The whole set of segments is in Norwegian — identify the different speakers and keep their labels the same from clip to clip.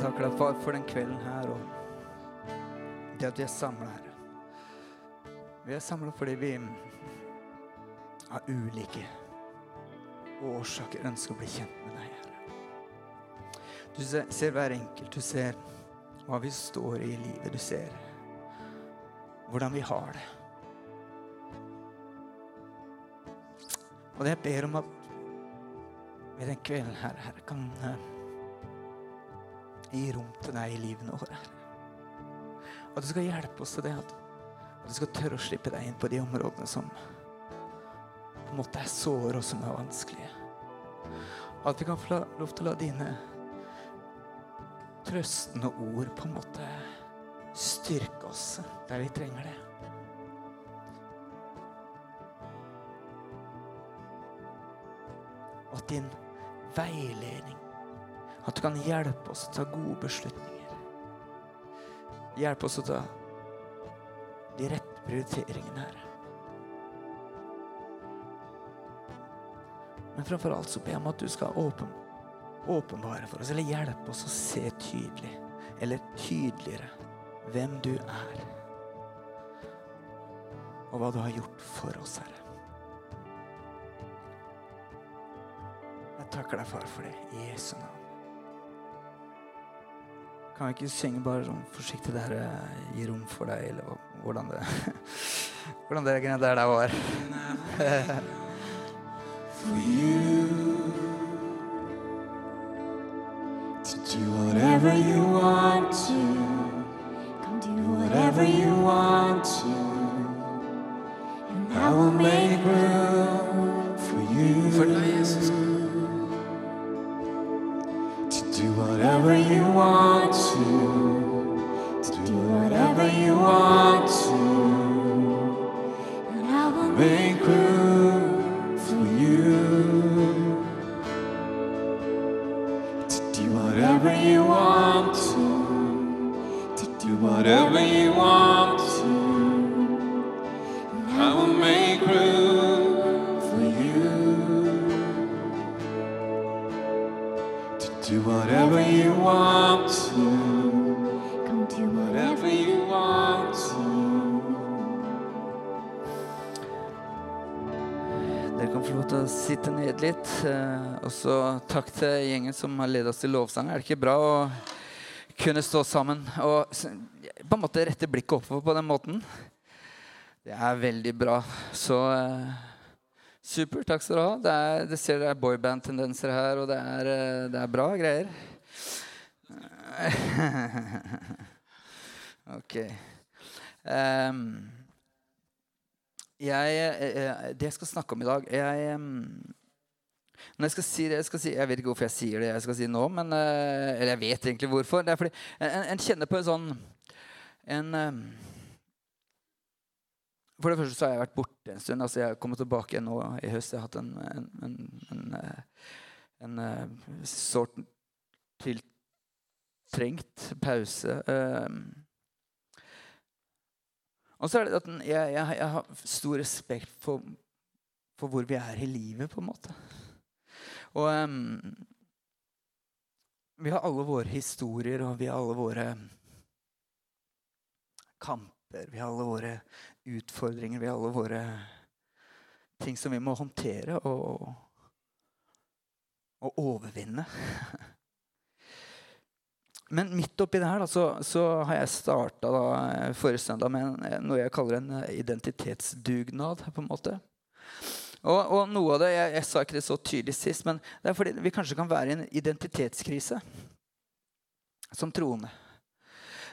Speaker 1: Jeg takker deg, far, for den kvelden her og det at vi er samla her. Vi er samla fordi vi av ulike årsaker ønsker å bli kjent med deg, Herre. Du ser, hver enkelt. Du ser hva vi står i i livet. Du ser hvordan vi har det. Og det jeg ber om at ved den kvelden her, Herre, kan eh, gi rom til deg i livene våre. At du skal hjelpe oss til det. At, du skal tørre å slippe deg inn på de områdene som på en måte er såre og som er vanskelige. At vi kan få lov til å la dine trøstende ord på en måte styrke oss der vi trenger det. Og at din veiledning At du kan hjelpe oss å ta gode beslutninger. Hjelpe oss å ta de rette prioriteringene, Herre. Men framfor alt så ber jeg om at du skal åpen, åpenbare for oss, eller hjelpe oss å se tydelig, eller tydeligere, hvem du er. Og hva du har gjort for oss, Herre. Jeg takker deg, far, for det. I Jesu navn. Kan vi ikke synge bare sånn forsiktig der her gi rom for deg, eller hvordan det Hvordan det greiene der der var.
Speaker 2: for you to do whatever you want to. Come do whatever you want to. And I will make room for you.
Speaker 1: For deg, Jesus.
Speaker 2: To do whatever you want you want
Speaker 1: Dere kan få lov til å sitte ned litt. eh, Og så takk til gjengen som har ledet oss til lovsang. Er det ikke bra å kunne stå sammen og på en måte rette blikket oppover på den måten? Det er veldig bra. Så Super, supert. Takk skal du ha. Det, er, det ser det er boyband-tendenser her, og det er, eh, det er bra greier. ok. Ehm, jeg, eh, eh, det jeg skal snakke om i dag jeg, Når jeg si det jeg si Jeg vet ikke hvorfor jeg sier det jeg skal si nå, men, eh, eller jeg vet egentlig hvorfor. Det er fordi en, en kjenner på en sånn en, For det første så har jeg vært borte en stund. altså Jeg har kommet tilbake igjen nå i høst. Jeg har hatt en, en, en, en, eh, en eh, sårt tiltrengt pause. em. Og så er det at jeg, jeg, jeg har stor respekt for, for hvor vi er i livet, på en måte. Og um, vi har alle våre historier, og vi har alle våre kamper. Vi har alle våre utfordringer, vi har alle våre ting som vi må håndtere og, og overvinne. Men midt oppi det her da, så, så har jeg starta forrige søndag med en, noe jeg kaller en eh, identitetsdugnad. på en måte. Og, og noe av det, jeg, jeg sa ikke det så tydelig sist, men det er fordi vi kanskje kan være i en identitetskrise som troende.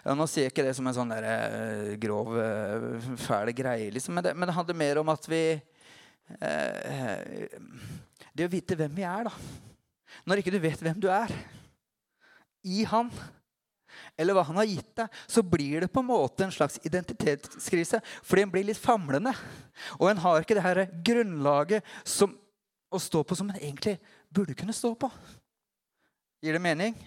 Speaker 1: Ja, nå sier jeg ikke det som en sånn der, eh, grov, uh, fæl greie, liksom, men, det, men det handler mer om at vi eh, Det å vite hvem vi er, da. Når ikke du vet hvem du er i Han, eller hva han har gitt deg, så blir det på en måte en slags identitetskrise. Fordi en blir litt famlende. Og en har ikke det her grunnlaget som, å stå på som en egentlig burde kunne stå på. Gir det mening?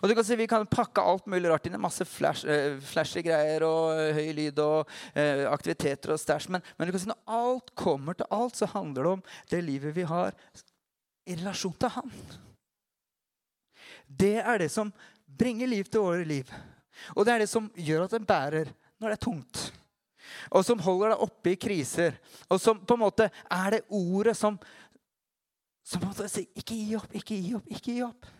Speaker 1: Og du kan si Vi kan pakke alt mulig rart inn i masse flash, eh, flashy greier og eh, høy lyd og eh, aktiviteter og stæsj. Men, men du kan si når alt kommer til alt, så handler det om det livet vi har i relasjon til Han. Det er det som bringer liv til våre liv. Og det er det som gjør at det bærer når det er tungt. Og som holder deg oppe i kriser. Og som på en måte er det ordet som, som på en måte sier Ikke gi opp, ikke gi opp, ikke gi opp.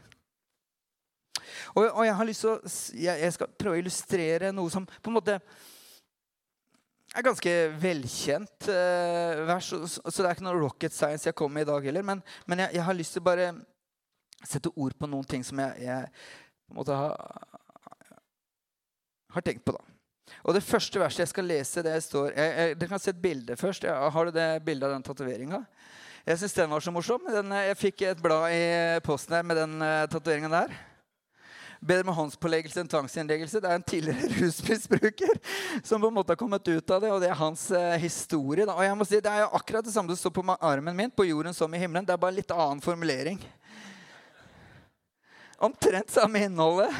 Speaker 1: Og, og jeg har lyst til å jeg, jeg skal prøve å illustrere noe som på en måte er ganske velkjent eh, vers, så det er ikke noe rocket science jeg kommer med i dag heller. Men, men jeg, jeg, har lyst til å bare sette ord på noen ting som jeg, jeg på en måte har, har tenkt på. da. Og Det første verset jeg skal lese, det står jeg, Dere kan se et bilde først. har du det bildet av den tatoveringa? Jeg syns den var så morsom. Den, jeg fikk et blad i posten her med den uh, tatoveringa der. Bedre med håndspåleggelse enn tvangsinnleggelse. Det er en tidligere rusmisbruker som på en måte har kommet ut av det, og det er hans eh, historie. Da. Og jeg må si, Det er jo akkurat det samme som står på armen min, på jorden som i himmelen. Det er bare litt annen formulering. Omtrent samme innholdet.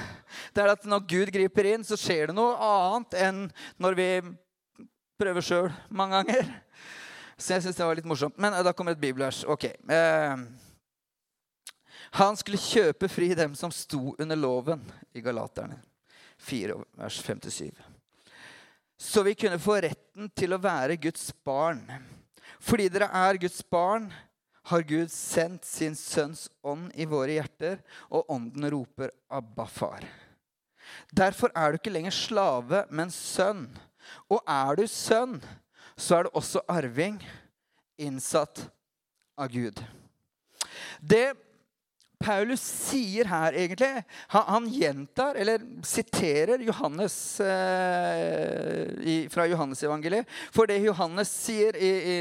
Speaker 1: Det er at Når Gud griper inn, så skjer det noe annet enn når vi prøver sjøl mange ganger. Så jeg syns det var litt morsomt. Men eh, da kommer et bibelvers. Ok. Eh, han skulle kjøpe fri dem som sto under loven, i Galaterne 4, vers 5-7. Så vi kunne få retten til å være Guds barn. Fordi dere er Guds barn, har Gud sendt sin sønns ånd i våre hjerter, og ånden roper 'Abba, far'. Derfor er du ikke lenger slave, men sønn. Og er du sønn, så er du også arving, innsatt av Gud. Det Paulus sier her, egentlig Han, han gjentar, eller siterer, Johannes eh, i, fra Johannesevangeliet. For det Johannes sier i, i,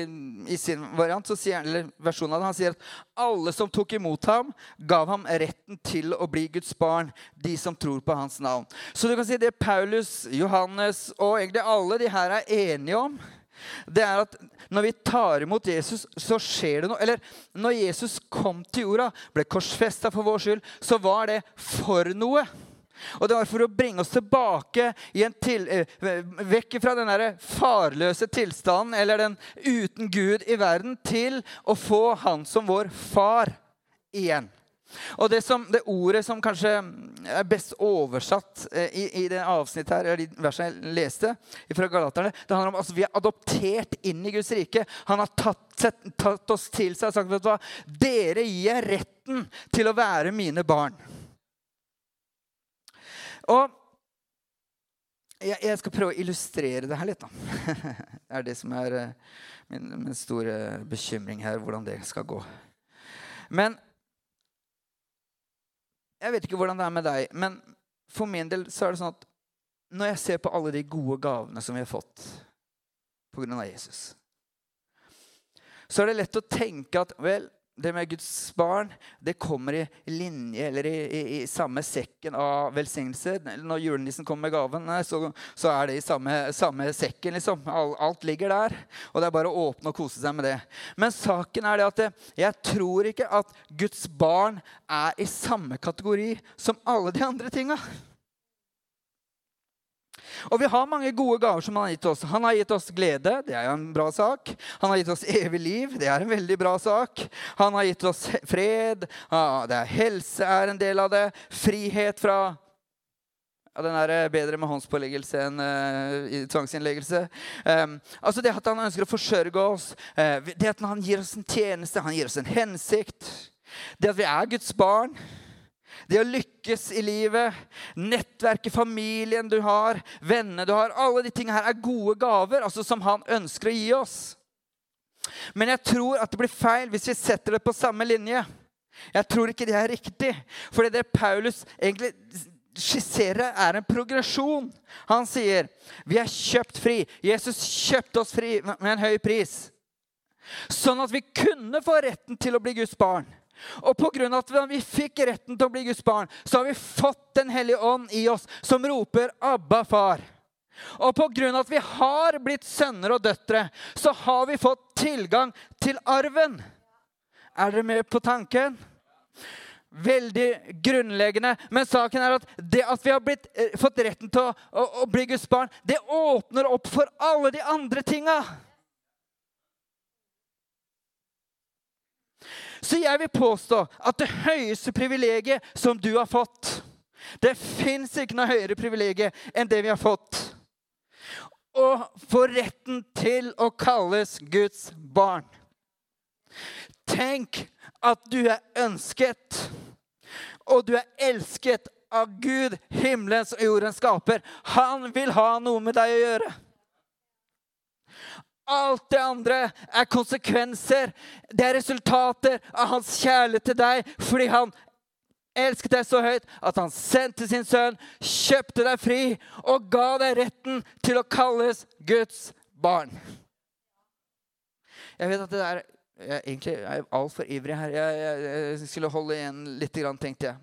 Speaker 1: i, sin variant, sier, eller versjonen av det, han sier at alle som tok imot ham, gav ham retten til å bli Guds barn, de som tror på hans navn. Så du kan si det Paulus, Johannes og egentlig alle de her er enige om, det er at når vi tar imot Jesus, så skjer det noe. Eller når Jesus kom til jorda, ble korsfesta for vår skyld, så var det for noe. Og det var for å bringe oss tilbake til, eh, vekk fra den farløse tilstanden eller den uten Gud i verden, til å få Han som vår far igjen. Og det, som, det, ordet som kanskje er best oversatt eh, i, i det avsnittet her, eller de versene jeg leste fra Galaterne, det handler om at altså, vi er adoptert inn i Guds rike. Han har tatt, sett, tatt oss til seg og sagt vet dere gir retten til å være mine barn. Og jeg, skal prøve å illustrere det her litt. da. Det er det som er uh, min, min store bekymring her, hvordan det skal gå. Men jeg vet ikke hvordan det er med deg, men for min del så er det sånn at når jeg ser på alle de gode gavene som vi har fått pga. Jesus, så er det lett å tenke at vel, det med Guds barn det kommer i linje eller i, i, i samme sekken av velsignelser. Når julenissen kommer med gaven, så, så, er det i samme, samme sekken. liksom. Alt, alt, ligger der. Og det er bare å åpne og kose seg med det. Men saken er det at jeg tror ikke at Guds barn er i samme kategori som alle de andre tinga. Og vi har mange gode gaver som han har gitt oss. Han har gitt oss glede. Det er jo en bra sak. Han har gitt oss evig liv. Det er en veldig bra sak. Han har gitt oss fred. det er helse er en del av det. Frihet fra ja, den er eh, bedre med håndspåleggelse enn uh, tvangsinnleggelse. Um, altså det at han ønsker å forsørge oss, uh, det at han gir oss en tjeneste, han gir oss en hensikt. Det at vi er Guds barn. Det å lykkes i livet, nettverket, familien du har, vennene du har Alle de tingene her er gode gaver altså som han ønsker å gi oss. Men jeg tror at det blir feil hvis vi setter det på samme linje. Jeg tror ikke det er riktig. For det Paulus egentlig skisserer, er en progresjon. Han sier vi er kjøpt fri. Jesus kjøpte oss fri med en høy pris. Sånn at vi kunne få retten til å bli Guds barn. Og pga. at vi fikk retten til å bli Guds barn, så har vi fått Den hellige ånd i oss, som roper 'Abba, far'. Og pga. at vi har blitt sønner og døtre, så har vi fått tilgang til arven. Er dere med på tanken? Veldig grunnleggende. Men saken er at det at vi har blitt, eh, fått retten til å, å, å bli Guds barn, det åpner opp for alle de andre tinga. Så jeg vil påstå at det høyeste privilegiet som du har fått Det fins ikke noe høyere privilegium enn det vi har fått. Å få retten til å kalles Guds barn. Tenk at du er ønsket, og du er elsket av Gud, himmelens og jordens skaper. Han vil ha noe med deg å gjøre. Alt det andre er konsekvenser. Det er resultater av hans kjærlighet til deg fordi han elsket deg så høyt at han sendte sin sønn, kjøpte deg fri og ga deg retten til å kalles Guds barn. Jeg vet at det der jeg egentlig er altfor ivrig her. Jeg, jeg, jeg, skulle holde igjen litt, tenkte jeg.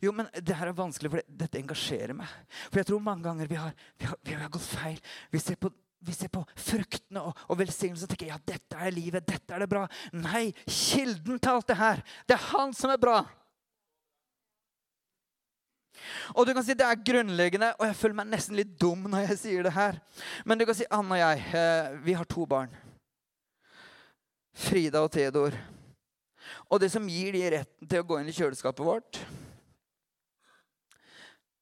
Speaker 1: Jo, men det her er vanskelig, for dette engasjerer meg. For jeg tror mange ganger vi har, vi har, vi har gått feil. Vi ser på, vi ser på fruktene og, og velsignelsen og tenker ja, dette er livet, dette er det bra. Nei, kilden til alt det her, det er han som er bra. Og du kan si Det er grunnleggende, og jeg føler meg nesten litt dum når jeg sier det her. Men du kan si Anne og jeg, eh, vi har to barn. Frida og Theodor. Og det som gir de retten til å gå inn i kjøleskapet vårt,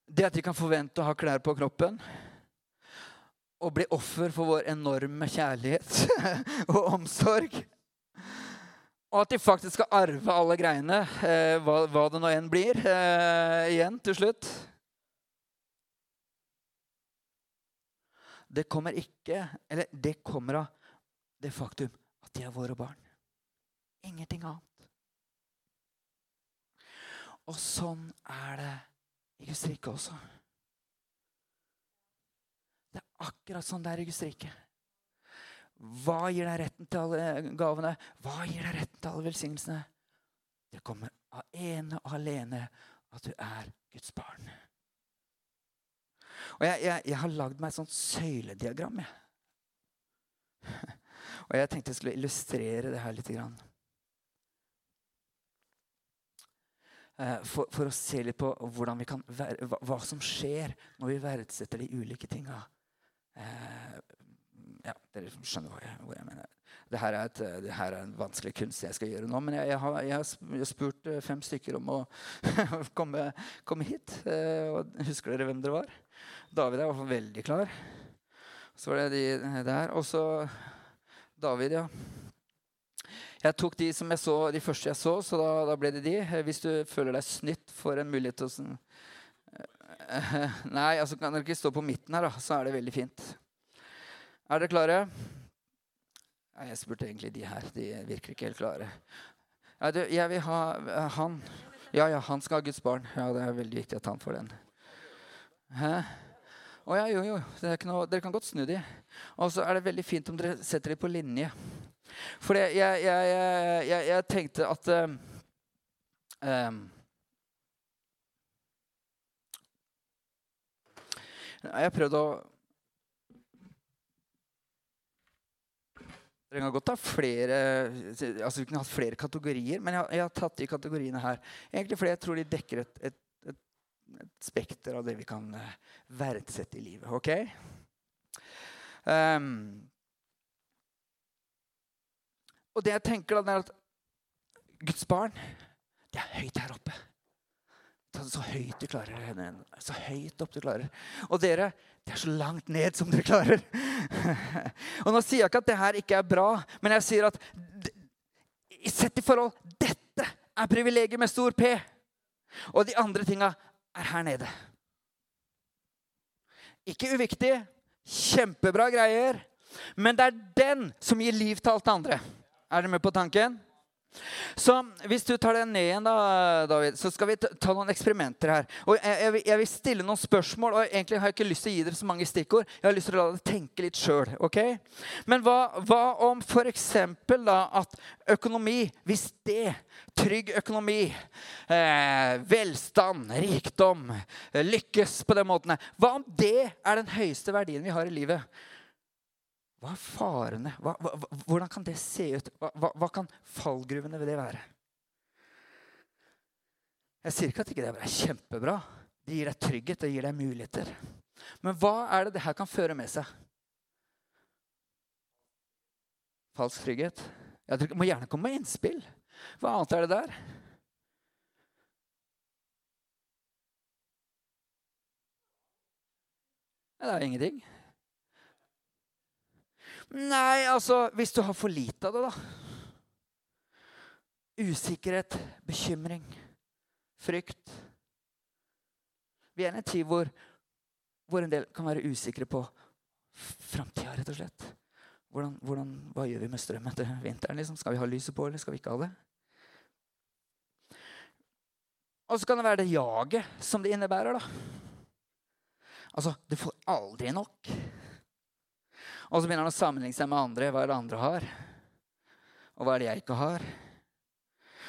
Speaker 1: det at de kan forvente å ha klær på kroppen og bli offer for vår enorme kjærlighet og omsorg. Og at de faktisk skal arve alle greiene, eh, hva, hva, det nå enn blir, eh, igjen til slutt. Det kommer ikke Eller det kommer av det faktum at de er våre barn. Ingenting annet. Og sånn er det i Guds rike også. Det er akkurat sånn det er i Guds. Hva gir deg retten til alle gavene? Hva gir deg retten til alle velsignelsene? Det kommer av ene og alene at du er Guds barn. Og jeg, jeg, jeg har lagd meg et sånt søylediagram. Jeg. Og jeg tenkte jeg skulle illustrere det her litt. Grann. For, for, å se litt på kan hva, hva, som skjer når vi verdsetter de ulike tinga. Eh, ja, dere skjønner hva jeg, hva jeg mener. Det her, et, det her, er en vanskelig kunst jeg skal gjøre nå. Men jeg, jeg, har, jeg har, spurt eh, fem stykker om å komme, komme, hit. Og husker dere hvem dere var? David er veldig klar. Så var det de der. Og så David, ja. Jeg tok de som jeg så, de første jeg så, så da, da ble det de. Hvis du føler deg snytt for en mulighet til å sånn, Nei, altså kan dere ikke stå på midten her, da, så er det veldig fint. Er dere klare? Nei, jeg spurte egentlig de her. De virker ikke helt klare. Ja, du, jeg vil ha uh, han. Ja, ja, han skal ha Guds barn. Ja, det er veldig viktig at han får den. Hæ? Å oh, ja, jo, jo. Noe, dere kan godt snu de. Og så er det veldig fint om dere setter de på linje. For jeg, jeg, jeg, jeg, tenkte at um, Jeg prøvde å Det kan godt ha flere altså vi kunne hatt flere kategorier, men jeg, har tatt de kategoriene her. Egentlig fordi jeg tror de dekker et, et, et, et spekter av det vi kan uh, verdsette i livet. ok? Um, og det jeg tenker da, er at Guds barn, det er høyt her oppe. Så høyt du klarer. Så høyt opp du klarer. Og dere, det er så langt ned som dere klarer. og nå sier jeg ikke at det her ikke er bra, men jeg sier at sett i forhold Dette er privilegiet med stor P. Og de andre tinga er her nede. Ikke uviktig. Kjempebra greier. Men det er den som gir liv til alt det andre. Er dere med på tanken? Så hvis du tar den ned igjen, da, David, så skal vi ta noen eksperimenter her. Og jeg, jeg, jeg, vil stille noen spørsmål, og egentlig har jeg ikke lyst til å gi dere så mange stikkord. Jeg har lyst til å la dere tenke litt sjøl. Okay? Men hva, hva om f.eks. at økonomi, hvis det, trygg økonomi, eh, velstand, rikdom, lykkes på den måten Hva om det er den høyeste verdien vi har i livet? Hva er farene? Hva, hva, hvordan kan det se ut? Hva, hva, kan fallgruvene ved det være? Jeg sier ikke at ikke det er kjempebra. Det gir deg trygghet og gir deg muligheter. Men hva er det det her kan føre med seg? Falsk trygghet. Dere må gjerne komme med innspill. Hva annet er det der? Det er ingenting. Nei, altså Hvis du har for lite av det, da. Usikkerhet, bekymring, frykt. Vi er i en tid hvor, hvor en del kan være usikre på framtida, rett og slett. Hvordan, hvordan, hva gjør vi med strøm etter vinteren? Liksom? Skal vi ha lyset på, eller skal vi ikke ha det? Og så kan det være det jaget som det innebærer. da. Altså, du får aldri nok. Og så begynner han å sammenligne seg med andre. Hva er det andre har? Og hva er det jeg ikke har?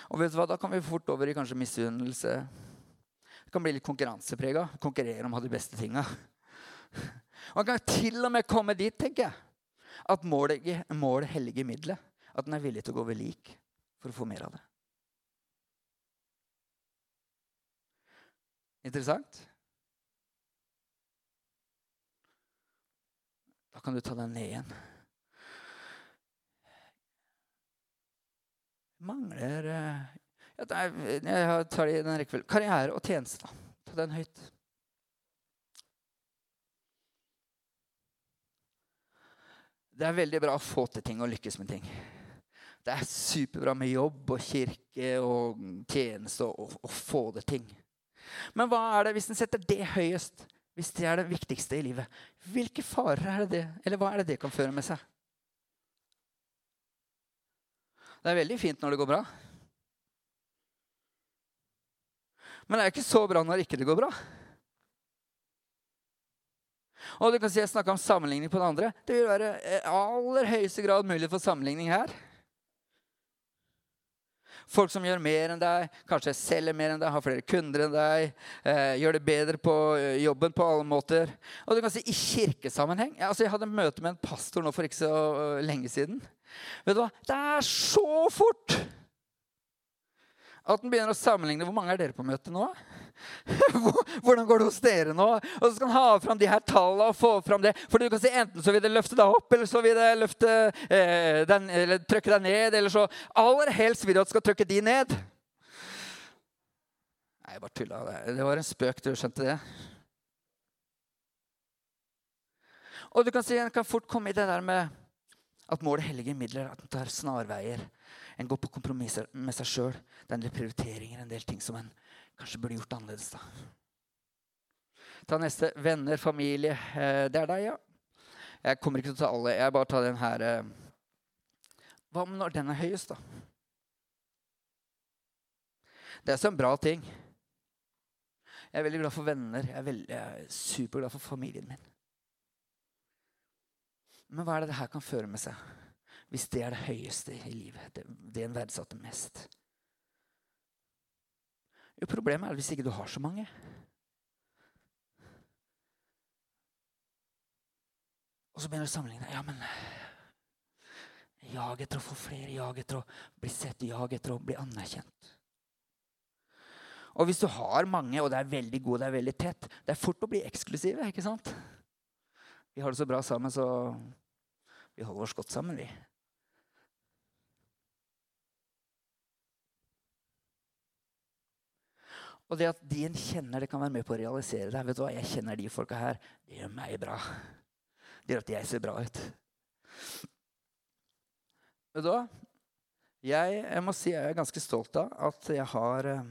Speaker 1: Og vet du hva, Da kan vi fort over i kanskje misunnelse. Det kan bli litt konkurranseprega. Konkurrere om å ha de beste tinga. Han kan til og med komme dit, tenker jeg, at målet, målet helliger middelet. At den er villig til å gå ved lik for å få mer av det. Interessant? Da kan du ta den ned igjen. Mangler eh, ja, er, Jeg tar det i den rekkefølgen. Karriere og tjeneste. Ta den høyt. Det er veldig bra å få til ting og lykkes med ting. Det er superbra med jobb og kirke og tjeneste og å få det ting. Men hva er det hvis en setter det høyest? Hvis det er det viktigste i livet, hvilke farer er det det? Eller hva er det det kan føre med seg? Det er veldig fint når det går bra. Men det er ikke så bra når ikke det går bra. Og du kan si Jeg snakka om sammenligning på det andre. Det vil være aller høyeste grad mulig for sammenligning her. Folk som gjør mer enn deg, kanskje selger mer enn deg, har flere kunder enn deg, eh, gjør det bedre på eh, jobben på alle måter. Og du kan si i kirkesammenheng altså Jeg hadde møte med en pastor nå for ikke så uh, lenge siden. Vet du hva? Det er så fort at den begynner å sammenligne. Hvor mange er dere på møte nå? Hvordan går det hos dere nå? Og så skal han ha fram de her tallene og få fram det. For du kan si Enten så vil det løfte deg opp, eller så vil det løfte eh, den, eller trykke deg ned. Eller så aller helst vil du at det skal trykke de ned. Nei, jeg bare tulla. Det var en spøk. Du skjønte det? Og du kan si En kan fort komme i det der med at målet helliger midler. At en tar snarveier. En går på kompromisser med seg sjøl. Det er en del prioriteringer, en del ting som en kanskje burde gjort annerledes. da. Ta neste. Venner, familie. Eh, det er deg, ja. Jeg kommer ikke til å ta alle. Jeg bare tar den her. eh. Hva om når den er høyest, da? Det er så en bra ting. Jeg er veldig glad for venner. Jeg er, veldig, jeg er superglad for familien min. Men hva er det det her kan føre med seg? Hvis det er det høyeste i livet, det, det en verdsatte mest. Jo, problemet er hvis ikke du har så mange. Og så begynner du å sammenligne. Ja, men Jag etter å få flere, jag etter å bli sett, jag etter å bli anerkjent. Og hvis du har mange, og det er veldig gode, det er veldig tett Det er fort å bli eksklusive, ikke sant? Vi har det så bra sammen, så vi holder oss godt sammen, vi. Og det at de en kjenner, det kan være med på å realisere det. Vet du hva, Jeg kjenner de folka her. Det gjør meg bra. Det gjør at jeg ser bra ut. Vet du hva? Jeg, jeg må si jeg er ganske stolt av at jeg har eh,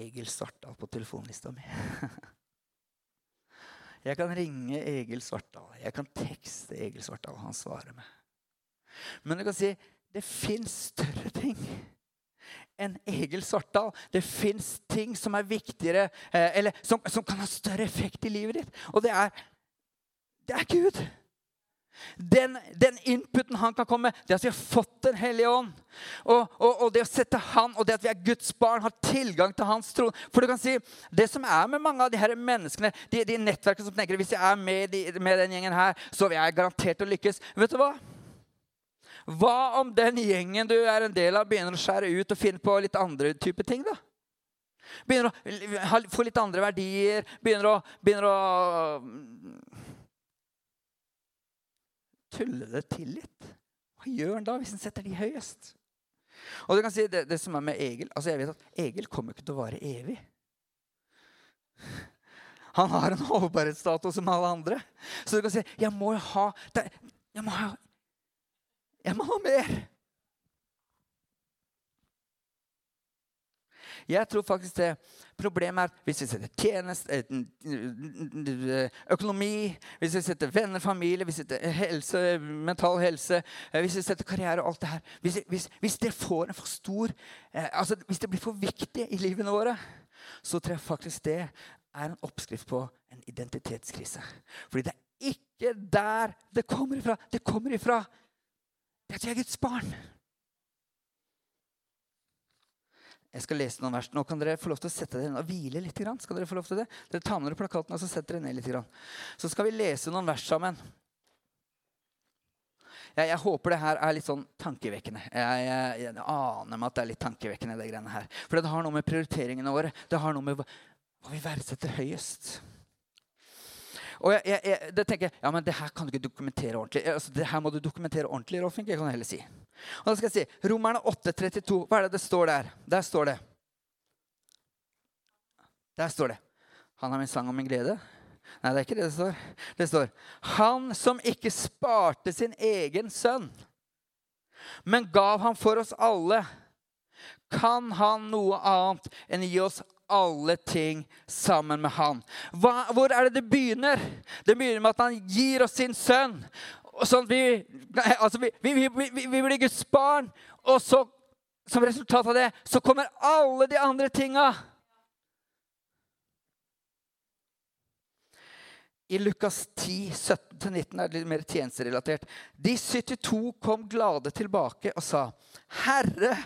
Speaker 1: Egil Svartdal på telefonlista mi. jeg kan ringe Egil Svartdal. Jeg kan tekste Egil Svartdal. Han svarer meg. Men du kan si det fins større ting enn Egil Svartdal. Det fins ting som er viktigere, eh, eller som, som, kan ha større effekt i livet ditt. Og det er, det er Gud. Den, den, inputen han kan komme med, det at vi har fått Den hellige ånd. Og, og, og, det å sette han, og det at vi er Guds barn, har tilgang til hans tro. For du kan si, Det som er med mange av de her menneskene, de, de nettverkene som tenker hvis jeg er med, de, med den gjengen her, så vil jeg garantert å lykkes. Vet du hva? Hva om den gjengen du er en del av, begynner å skjære ut og finne på litt andre type ting? da? Begynner å få litt andre verdier, begynner å, begynner å til litt. Hva gjør han da hvis han setter de høyest? Og du kan si det, det som er med Egil altså jeg vet at Egil kommer ikke til å vare evig. Han har en holdbarhetsdato som alle andre. Så du kan si jeg må ha Jeg må ha Jeg må ha mer. Jeg tror faktisk det problemet er hvis vi setter tjeneste, eh, økonomi, hvis vi setter venner, familie, hvis vi setter helse, mental helse, eh, hvis vi setter karriere og alt det her Hvis, hvis, hvis det får en for stor eh, altså Hvis det blir for viktig i livene våre, så tror jeg faktisk det er en oppskrift på en identitetskrise. Fordi det er ikke der det kommer ifra. Det kommer ifra det at vi er Guds barn. Jeg skal lese noen vers. Nå kan dere få lov til å sette dere ned og hvile litt. Skal Dere få lov til det? Dere tar med dere plakaten og så setter dere ned litt. Så skal vi lese noen vers sammen. Jeg, jeg håper det her er litt sånn tankevekkende. Jeg, jeg, jeg, aner meg at det er litt tankevekkende. det greiene her. For det har noe med prioriteringene våre Det har noe med hva vi verdsetter høyest. Og jeg, jeg, jeg, det tenker jeg, ja, men det her kan du ikke dokumentere ordentlig. Altså, det her må du dokumentere ordentlig, Rolfink. Jeg kan heller si. Og da skal jeg si, Romerne 8,32. Hva er det det står der? Der står det. Der står det. Han har min sang og min glede. Nei, det er ikke det det står. Det står Han som ikke sparte sin egen sønn, men gav ham for oss alle, kan han noe annet enn gi oss alle ting sammen med han. Hva, hvor er det det begynner? Det begynner med at han gir oss sin sønn. Sånn at vi, altså vi, vi, vi, blir Guds barn. Og så, som resultat av det, så kommer alle de andre tinga. I Lukas 10, 17-19 er det litt mer tjenesterelatert. De 72 kom glade tilbake og sa, 'Herre,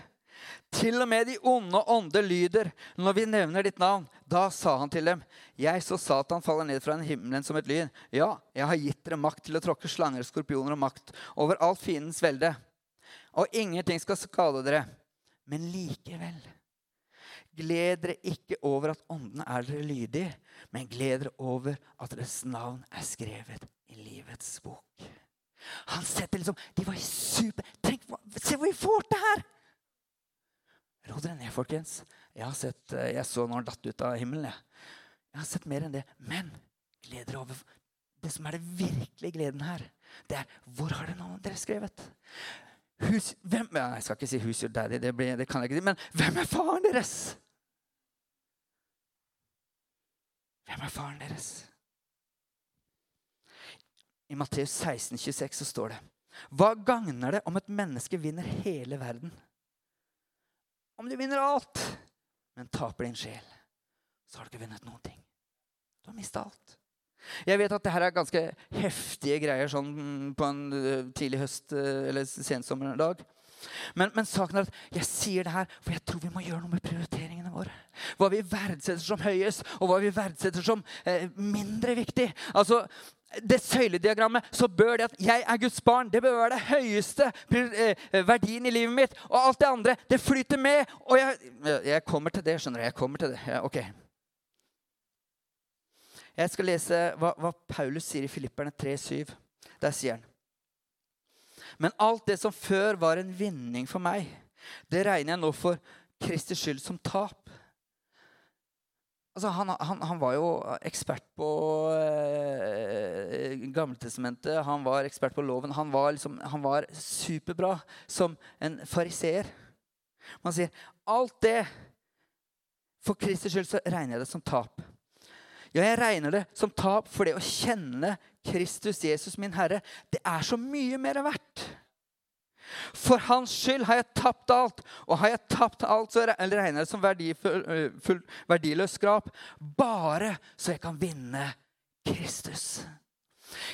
Speaker 1: til og med de onde ånder lyder når vi nevner ditt navn. Da sa han til dem, jeg så Satan faller ned fra himmelen som et lyn. Ja, jeg har gitt dere makt til å tråkke slanger, skorpioner og makt over alt fiendens velde. Og ingenting skal skade dere. Men likevel, gled dere ikke over at åndene er dere lydige, men gled dere over at deres navn er skrevet i livets bok. Han setter liksom De var super Tenk, Se hvor vi får til her! Ro dere ned, folkens. Jeg, har sett, eh, jeg så når han datt ut av himmelen. Jeg. jeg har sett mer enn det. Men gled dere over det som er det virkelige gleden her. Det er hvor har det navnet dere skrevet? Hus, hvem, jeg skal ikke si 'who's your daddy', det, blir, det kan jeg ikke si. Men hvem er faren deres? Hvem er faren deres? I Matteus 16, 26 så står det Hva gagner det om et menneske vinner hele verden? Om du vinner alt, men taper din sjel, så har du ikke vunnet noen ting. Du har mista alt. Jeg vet at det her er ganske heftige greier sånn på en eh, tidlig høst- eh, eller sensommerdag. Men, men, saken er at jeg sier det her, for jeg tror vi må gjøre noe med prioriteringene våre. Hva vi verdsetter som høyest, og hva vi verdsetter som eh, mindre viktig. Altså, det søylediagrammet, så bør det at jeg er Guds barn, det bør være det høyeste eh, verdien i livet mitt. Og alt det andre, det flyter med. Og jeg, jeg kommer til det, skjønner du. Jeg kommer til det. Ja, ok. Jeg skal lese hva, hva Paulus sier i Filipperne 3,7. Der sier han Men alt det som før var en vinning for meg, det regner jeg nå for Kristi skyld som tap. Altså, han, han, han, var jo ekspert på eh, Gamletestamentet. Han var ekspert på loven. Han var, liksom, han var superbra som en fariseer. Man sier alt det For Kristi skyld så regner jeg det som tap. Ja, jeg regner det som tap for det å kjenne Kristus Jesus, min Herre. Det er så mye mer verdt. For hans skyld har jeg tapt alt. Og har jeg tapt alt, så regner jeg det som verdifull, verdiløs skrap. Bare så jeg kan vinne Kristus.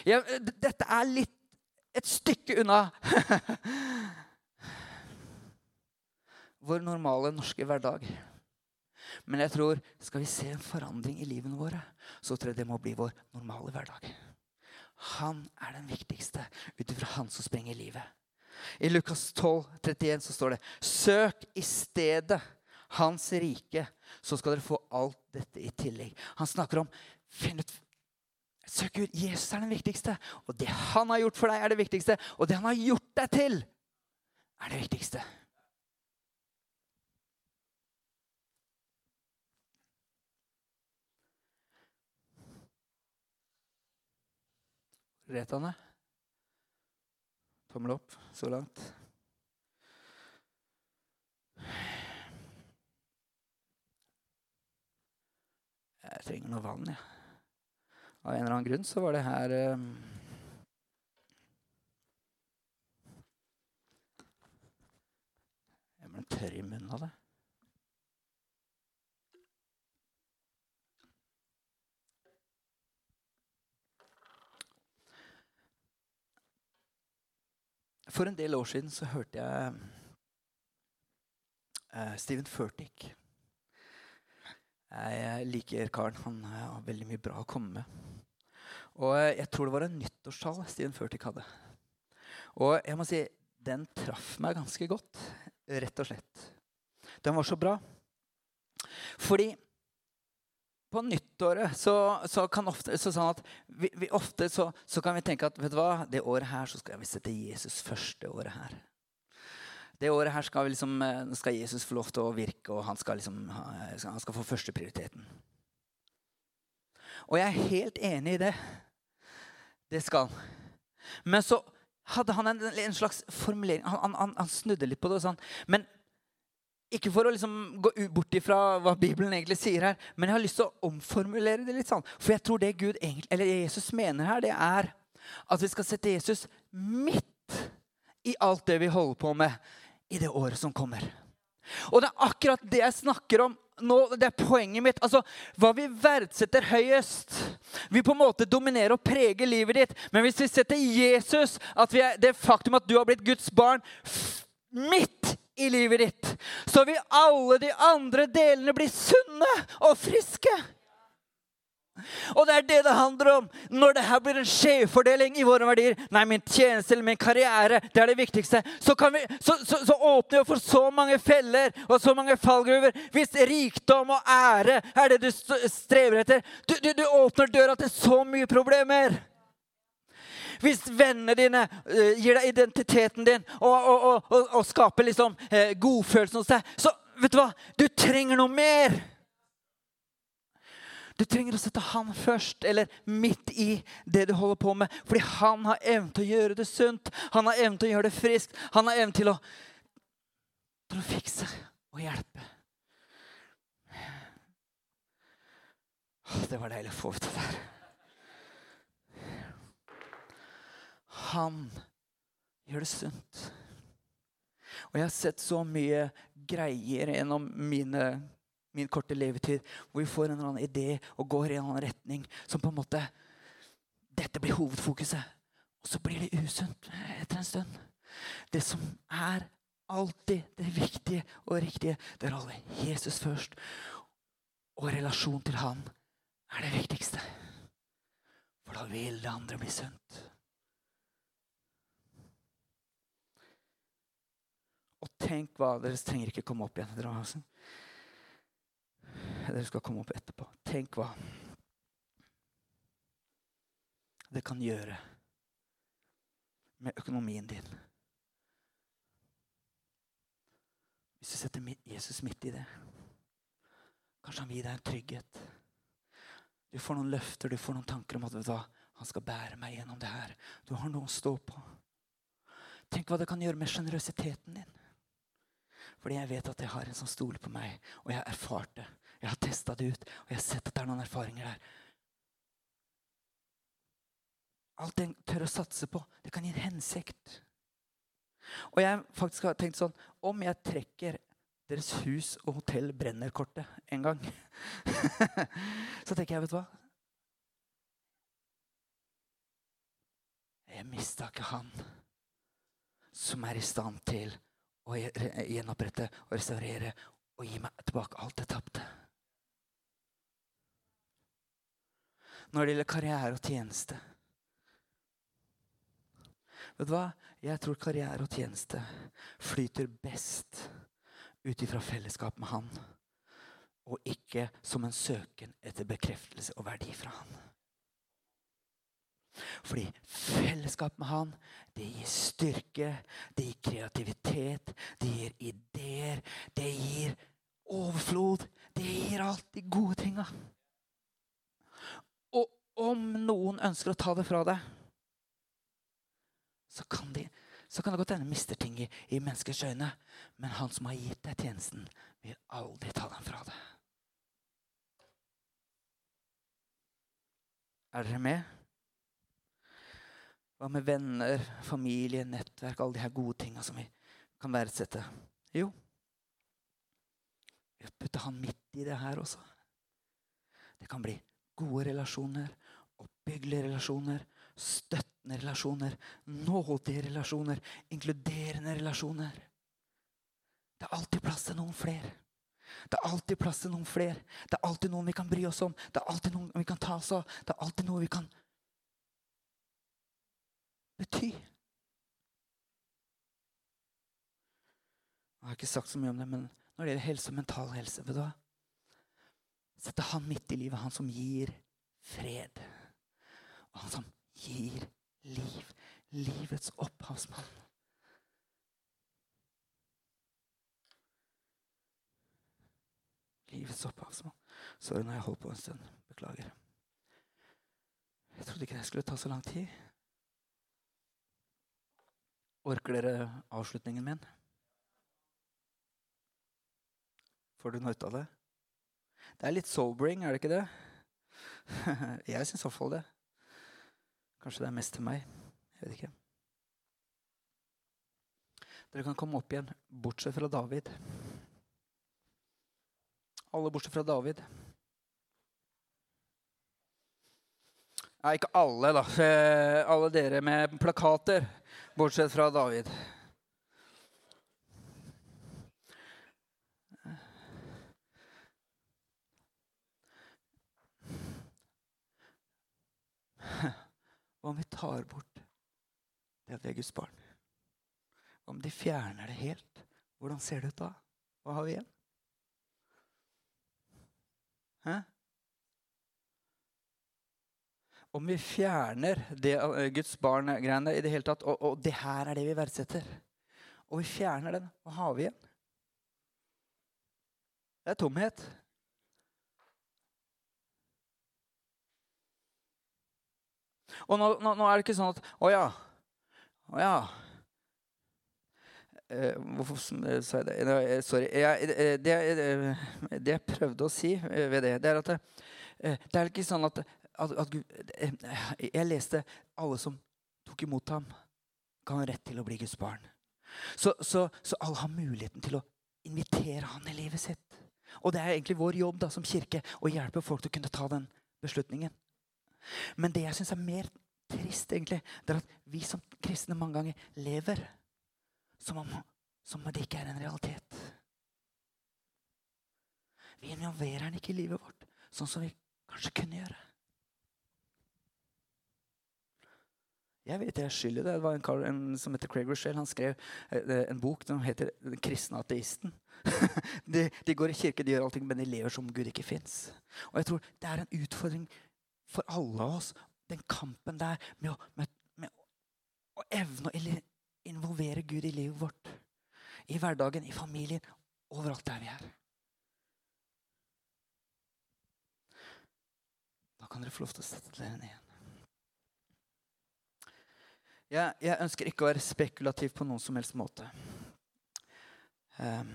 Speaker 1: Ja, dette er litt et stykke unna vår normale norske hverdag. Men jeg tror skal vi se en forandring i livene våre, så tror jeg det må bli vår normale hverdag. Han er den viktigste ut ifra han som sprenger livet. I Lukas 12, 31 så står det Søk i stedet Hans rike, så skal dere få alt dette i tillegg. Han snakker om finn ut Søk Gud. Jesus er den viktigste. Og det han har gjort for deg, er det viktigste. Og det han har gjort deg til, er det viktigste. Retane. Tommel opp så langt. Jeg trenger noe vann, jeg. Av en eller annen grunn så var det her eh, Jeg ble tørr i munnen av det. For en del år siden så hørte jeg eh, Steven Furtick. Jeg liker karen. Han eh, har veldig mye bra å komme med. Og eh, jeg tror det var en nyttårstall Steven Furtick hadde. Og jeg må si, den traff meg ganske godt, rett og slett. Den var så bra. Fordi på nyttåret så, så kan ofte, så sånn at vi, vi ofte så, så, kan vi tenke at vet du hva, det året her så skal vi sette Jesus første året her. Det året her skal, liksom, eh, skal Jesus få lov til å virke, og han skal, liksom, han skal få førsteprioriteten. Og jeg er helt enig i det. Det skal han. Men så hadde han en, en slags formulering. Han, han, han, snudde litt på det. og Sånn. Men ikke for å liksom gå bort ifra hva Bibelen egentlig sier her, men jeg har lyst til å omformulere det litt. sånn. For jeg tror det Gud egentlig, eller Jesus mener her, det er at vi skal sette Jesus midt i alt det vi holder på med i det året som kommer. Og det er akkurat det jeg snakker om nå. Det er poenget mitt. Altså, Hva vi verdsetter høyest, vil på en måte dominere og prege livet ditt. Men hvis vi setter Jesus, at er, det faktum at du har blitt Guds barn, midt i livet ditt, så vil alle de andre delene bli sunne og friske. Og det er det det handler om når det her blir en skjevfordeling i våre verdier. Nei, min tjeneste eller min karriere, det er det viktigste. Så, vi, så, så, så åpner vi for så mange feller og så mange fallgruver. Hvis rikdom og ære er det du strever etter, du, du, du åpner døra til så mye problemer. Hvis vennene dine uh, gir deg identiteten din og, og, og, og skaper liksom uh, godfølelsen hos deg, så vet du hva? Du trenger noe mer. Du trenger å sette han først, eller midt i det du holder på med. Fordi han har evnen til å gjøre det sunt, han har evnen til å gjøre det friskt. Han har evnen til å, til å fikse og hjelpe. Det var deilig å få ut det der. Han gjør det sunt. Og jeg har sett så mye greier gjennom mine, min korte levetid hvor vi får en eller annen idé og går i en eller annen retning som på en måte Dette blir hovedfokuset. Og så blir det usunt etter en stund. Det som er alltid det viktige og riktige, det er å holde Jesus først. Og relasjon til Han er det viktigste. For da vil det andre bli sunt. Tenk hva Dere trenger ikke komme opp igjen. Dere, altså. dere skal komme opp etterpå. Tenk hva det kan gjøre med økonomien din. Hvis du setter Jesus midt i det. Kanskje han vil gi deg en trygghet. Du får noen løfter, du får noen tanker om at hva, han skal bære meg gjennom det her. Du har noe å stå på. Tenk hva det kan gjøre med sjenerøsiteten din. Fordi jeg vet at jeg har en som stoler på meg, og jeg har erfart det. Jeg har testa det ut, og jeg har sett at det er noen erfaringer der. Alt en tør å satse på, det kan gi en hensikt. Og jeg faktisk har tenkt sånn Om jeg trekker deres hus og hotell brenner-kortet en gang Så tenker jeg, vet du hva Jeg mista ikke han som er i stand til og gjenopprette og restaurere og gi meg tilbake alt jeg tapte. Når det gjelder karriere og tjeneste Vet du hva? Jeg tror karriere og tjeneste flyter best ut ifra fellesskap med Han, og ikke som en søken etter bekreftelse og verdi fra Han. Fordi fellesskap med han, det gir styrke, det gir kreativitet, det gir ideer, det gir overflod. Det gir alt de gode tinga. Og om noen ønsker å ta det fra deg, så kan, de, så kan det godt hende mister ting i, i menneskers øyne. Men han som har gitt deg tjenesten, vil aldri ta den fra deg. Er dere med? Hva med venner, familie, nettverk, alle de her gode tinga som vi kan verdsette? Jo, vi putter han midt i det her også. Det kan bli gode relasjoner, oppbyggelige relasjoner, støttende relasjoner, nådige relasjoner, inkluderende relasjoner. Det er alltid plass til noen flere. Det er alltid plass til noen flere. Det er alltid noen vi kan bry oss om. Det er alltid noen vi kan ta oss av. Det er alltid noe vi kan bety. Jeg har ikke sagt så mye om det, men når det gjelder helse og mental helse vet du hva? Sette han midt i livet, han som gir fred. Og han som gir liv. Livets opphavsmann. Livets opphavsmann. Sorry når jeg holdt på en stund. Beklager. Jeg trodde ikke det skulle ta så lang tid. Orker dere avslutningen min? Får du noe ut av det? Det er litt sobering, er det ikke det? Jeg syns iallfall det. Kanskje det er mest til meg. Jeg vet ikke. Dere kan komme opp igjen, bortsett fra David. Alle bortsett fra David. Nei, ikke alle, da. Eh, Alle dere med plakater, bortsett fra David. Hva om vi tar bort det at vi er Guds barn? Om de fjerner det helt? Hvordan ser det ut da? Hva har vi igjen? Hæ? Om vi fjerner det eh, Guds barn-greiene i det hele tatt, og, og det her er det vi verdsetter, og vi fjerner den, hva har vi igjen? Det er tomhet. Og nå, nå, nå er det ikke sånn at Å ja. Å ja. Eh, hvorfor eh, sa jeg det? Eh, Sorry. Jeg, det, eh, det jeg prøvde å si ved det, det er at det, det er ikke sånn at, at, at Gud eh, Jeg leste alle som tok imot ham, ga han rett til å bli Guds barn. Så, så, så alle har muligheten til å invitere han i livet sitt. Og det er egentlig vår jobb da, som kirke å hjelpe folk til å kunne ta den beslutningen. Men det jeg syns er mer trist, egentlig, det er at vi som kristne mange ganger lever som om, som om det ikke er en realitet. Vi involverer den ikke i livet vårt, sånn som vi kanskje kunne gjøre. Jeg vet jeg er skyld i det. Det var en kar en, som heter Craig Rochelle. Han skrev eh, en bok som heter 'Den kristne ateisten'. de, de går i kirke, de gjør allting, men de lever som om Gud ikke fins. Og jeg tror det er en utfordring for alle av oss, den kampen der med å, med, med å evne å involvere Gud i livet vårt. I hverdagen, i familien, overalt der vi er. Da kan dere få lov til å sette dere ned igjen. Jeg, jeg ønsker ikke å være spekulativ på noen som helst måte. Um,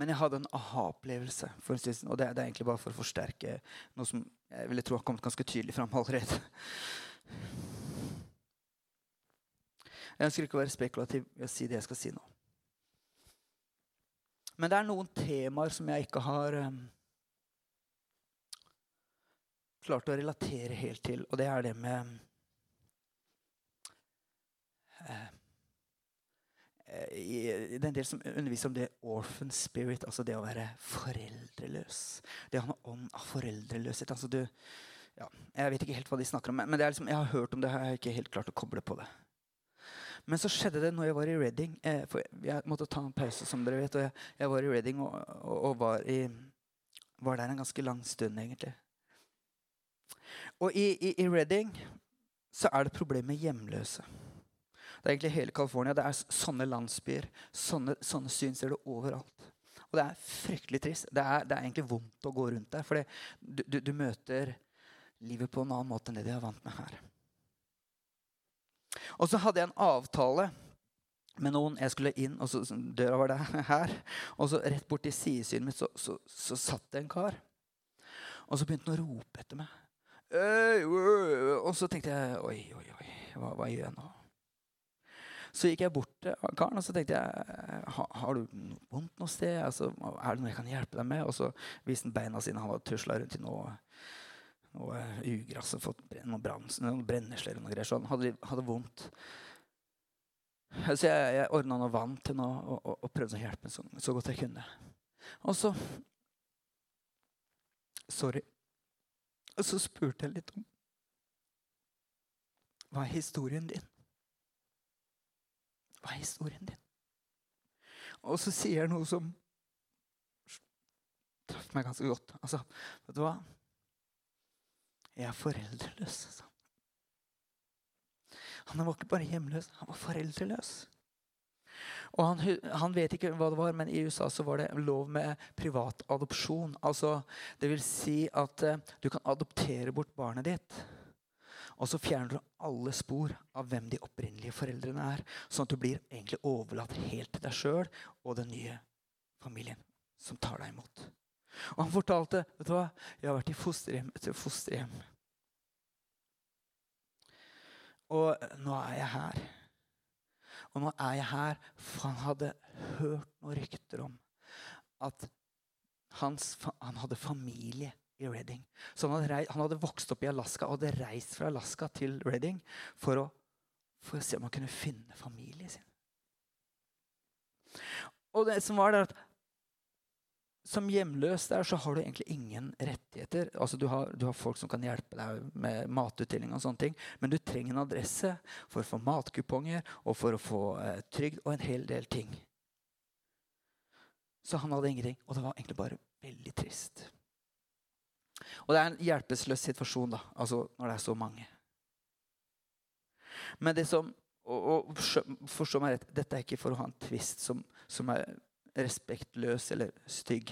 Speaker 1: men jeg hadde en aha-opplevelse, for en stund og det, det er egentlig bare for å forsterke noe som jeg ville tro har kommet ganske tydelig fram allerede. Jeg ønsker ikke å være spekulativ ved å si det jeg skal si nå. Men det er noen temaer som jeg ikke har um, klart å relatere helt til, og det er det med eh, er i, i del som underviser om det orphan spirit, altså det å være foreldreløs. Det å ha en ånd av foreldreløshet. Altså du, ja, jeg vet ikke helt hva de snakker om, men det liksom, jeg har hørt om det, jeg har ikke helt klart å koble på det. Men så skjedde det når jeg var i Reading. Eh, for jeg måtte ta en pause, som dere vet. Og jeg, jeg var i Reading og, og, og var, i, var der en ganske lang stund, egentlig. Og i, i, i Reading så er det problemet hjemløse. Det er egentlig hele California. Det er sånne landsbyer. Sånne, sånne syn ser du overalt. Og det er fryktelig trist. Det er, det er egentlig vondt å gå rundt der. For du, du, du møter livet på en annen måte enn det de er vant med her. Og så hadde jeg en avtale med noen. Jeg skulle inn, og så, døra var der her. Og så rett borti sidesynet mitt så, så, så satt det en kar. Og så begynte han å rope etter meg. Og så tenkte jeg oi, oi, oi, hva, hva gjør jeg nå? Så gikk jeg bort til karen og så tenkte jeg, har du vondt noe sted? Altså, er det noe jeg kan hjelpe deg med? Og så viste han beina sine. Han hadde tusla rundt i noe, noe ugress og fått noen, brans, noen brennesler og noe greier. Så han hadde, hadde vondt. Så jeg, jeg ordna noe vann til noe og, og, og prøvde å hjelpe så, så godt jeg kunne. Og så Sorry. Og så spurte jeg litt om Hva er historien din? Hva er historien din? Og så sier han noe som traff meg ganske godt. Altså, vet du hva? Jeg er foreldreløs. sa Han Han var ikke bare hjemløs, han var foreldreløs. Og han, han vet ikke hva det var, men i USA så var det lov med privat adopsjon. Altså, det vil si at eh, du kan adoptere bort barnet ditt. Og så fjerner du alle spor av hvem de opprinnelige foreldrene er. Sånn at du blir egentlig overlatt helt til deg sjøl og den nye familien som tar deg imot. Og han fortalte vet du hva, jeg har vært i fosterhjem etter fosterhjem. Og nå er jeg her. Og nå er jeg her, for han hadde hørt noen rykter om at hans, han hadde familie i Reading. Så han hadde, han hadde vokst opp i Alaska og hadde reist fra Alaska til Reading for å, for å se om han kunne finne familien sin. Og det som var der at som hjemløs der så har du egentlig ingen rettigheter. Altså du har, du har folk som kan hjelpe deg med matutdeling, og sånne ting, men du trenger en adresse for å få matkuponger og for å få eh, trygd og en hel del ting. Så han hadde ingenting, og det var egentlig bare veldig trist. Og det er en hjelpeløs situasjon da, altså når det er så mange. Men det som og, og Forstå meg rett, dette er ikke for å ha en tvist som, som er respektløs eller stygg.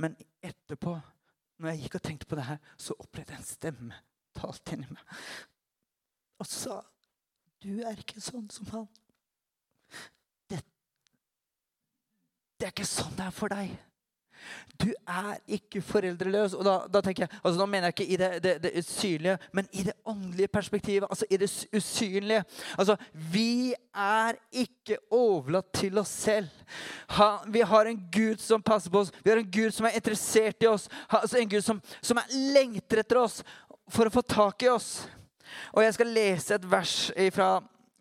Speaker 1: Men etterpå, når jeg gikk og tenkte på det her, så opplevde jeg en stemme talt inni meg og sa Du er ikke sånn som han. Det, det er ikke sånn det er for deg. Du er ikke foreldreløs. Og da, da tenker jeg, altså da mener jeg ikke i det, det, det usynlige, men i det åndelige perspektivet. Altså i det usynlige. Altså, vi er ikke overlatt til oss selv. Ha, vi har en Gud som passer på oss. Vi har en Gud som er interessert i oss. Ha, altså en Gud som, som er lengter etter oss for å få tak i oss. Og jeg skal lese et vers fra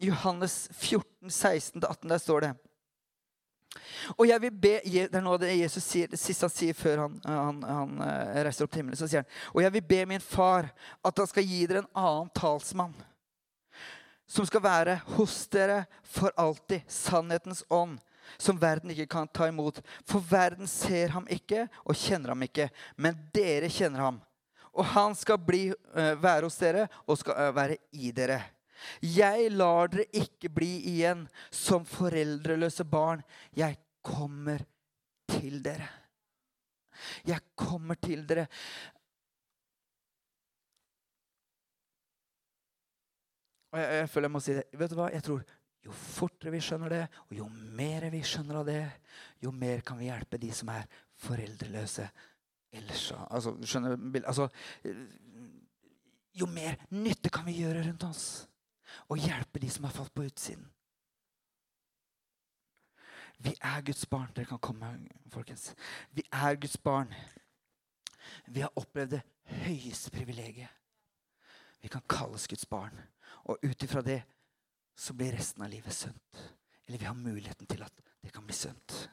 Speaker 1: Johannes 14, 16-18. Der står det. Og jeg vil be, Det er noe det Jesus sier, det siste han sier før han, han, han eh, reiser opp til himmelen. Så sier han, Og jeg vil be min far at han skal gi dere en annen talsmann. Som skal være hos dere for alltid. Sannhetens ånd. Som verden ikke kan ta imot. For verden ser ham ikke og kjenner ham ikke. Men dere kjenner ham. Og han skal bli, eh, være hos dere og skal eh, være i dere. Jeg lar dere ikke bli igjen som foreldreløse barn. Jeg kommer til dere. Jeg kommer til dere. Og jeg, jeg føler jeg må si det. Vet du hva? Jeg tror Jo fortere vi skjønner det, og jo mer vi skjønner av det, jo mer kan vi hjelpe de som er foreldreløse. Ellers så altså, skjønner altså, Jo mer nytte kan vi gjøre rundt oss og hjelpe de som har falt på utsiden. Vi er Guds barn. Dere kan komme, folkens. Vi er Guds barn. Vi har opplevd det høyeste privilegiet. Vi kan kalles Guds barn. Og ut ifra det så blir resten av livet sunt. Eller vi har muligheten til at det kan bli sunt.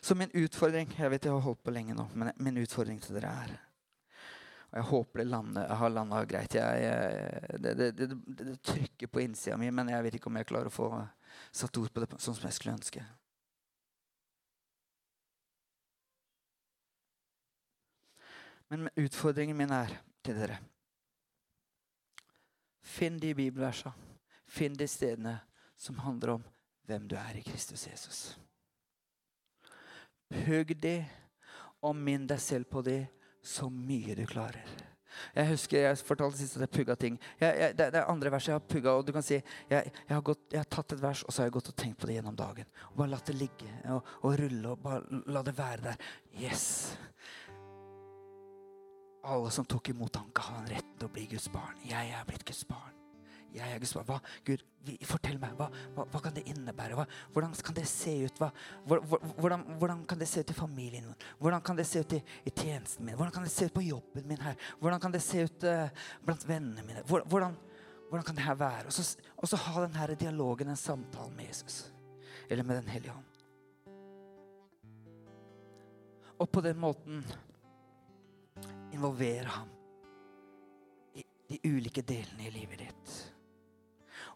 Speaker 1: Så min utfordring Jeg vet jeg har holdt på lenge nå, men min utfordring til dere er og jeg håper det lander, har landa greit. Jeg, jeg, det, det, det, det, det trykker på innsida mi, men jeg vet ikke om jeg klarer å få satt ord på det sånn som jeg skulle ønske. Men utfordringen min er til dere. Finn de bibelversene. Finn de stedene som handler om hvem du er i Kristus Jesus. Hugg de, og minn deg selv på det så mye du klarer. Jeg husker jeg fortalte sist at jeg pugga ting. Jeg, jeg, det, det er andre vers jeg har pugga. Og du kan si jeg, jeg, har gått, har tatt et vers og så har jeg gått og tenkt på det gjennom dagen. Og bare latt det ligge og, og rulle og bare la det være der. Yes. Alle som tok imot ham, ga han retten til å bli Guds barn. Jeg er blitt Guds barn. Jeg er Guds barn. Hva, Gud, fortell meg. Hva, hva, hva, kan det innebære? Hva, hvordan kan det se ut? Hvordan, hvordan, kan det se ut i familien min? Hvordan kan det se ut i, i, tjenesten min? Hvordan kan det se ut på jobben min her? Hvordan kan det se ut uh, blant vennene mine? Hvordan, hvordan, kan det her være? Og så, og så ha denne dialogen, en samtale med Jesus. Eller med Den hellige ånd. Og på den måten involvere ham i de ulike delene i livet ditt.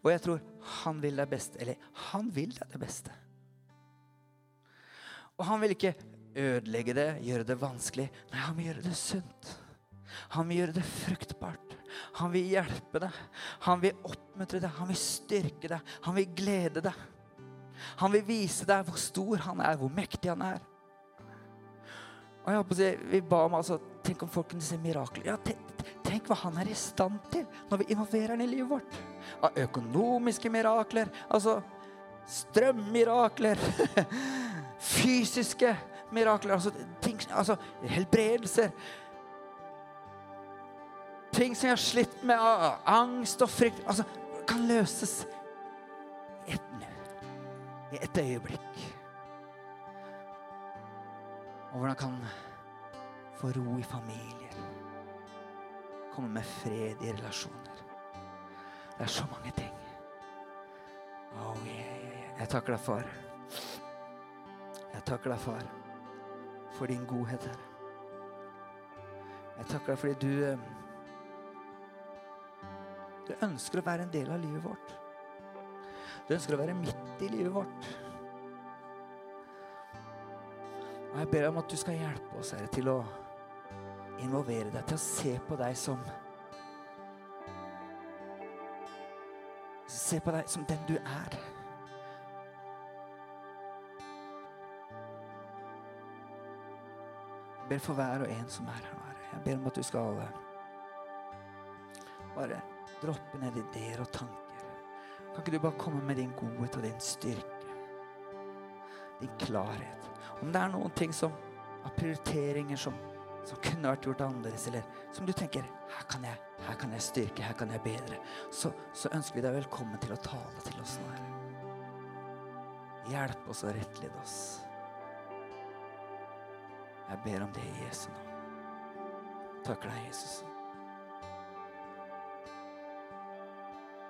Speaker 1: Og jeg tror han vil deg best. Eller han vil deg det beste. Og han vil ikke ødelegge det, gjøre det vanskelig. Nei, han vil gjøre det sunt. Han vil gjøre det fruktbart. Han vil hjelpe deg. Han vil oppmuntre deg. Han vil styrke deg. Han vil glede deg. Han vil vise deg hvor stor han er, hvor mektig han er. Og jeg håper Vi ba om altså, Tenk om folk kunne se mirakler. Ja, tenk, tenk, hva han er i stand til når vi involverer han i livet vårt. Av økonomiske mirakler, altså strømmirakler. Fysiske mirakler, altså, ting, altså helbredelser. Ting som jeg har slitt med, av angst og frykt, altså, kan løses i ett nu. I et øyeblikk. Og hvordan kan få ro i familier. Komme med fred i relasjoner. Det er så mange ting. Oh, yeah, yeah. Jeg takker deg, far. Jeg takker deg, far, for din godhet, Herre. Jeg takker deg fordi du eh, Du ønsker å være en del av livet vårt. Du ønsker å være midt i livet vårt. Og jeg ber om at du skal hjelpe oss Herre, til å involvere deg, til å se på deg som Se på deg som den du er. Jeg ber for hver og en som er her. Herre. Jeg ber om at du skal bare droppe ned ideer og tanker. Kan ikke du bare komme med din godhet og din styrke? Din klarhet. Om det er noen ting som av prioriteringer som, som kunne vært gjort annerledes, eller som du tenker her kan jeg, her kan jeg styrke, her kan jeg bedre, så, så ønsker vi deg velkommen til å tale til oss nå, Herre. Hjelp oss og rettlede oss. Jeg ber om det i Jesu navn. Takker deg, Jesus.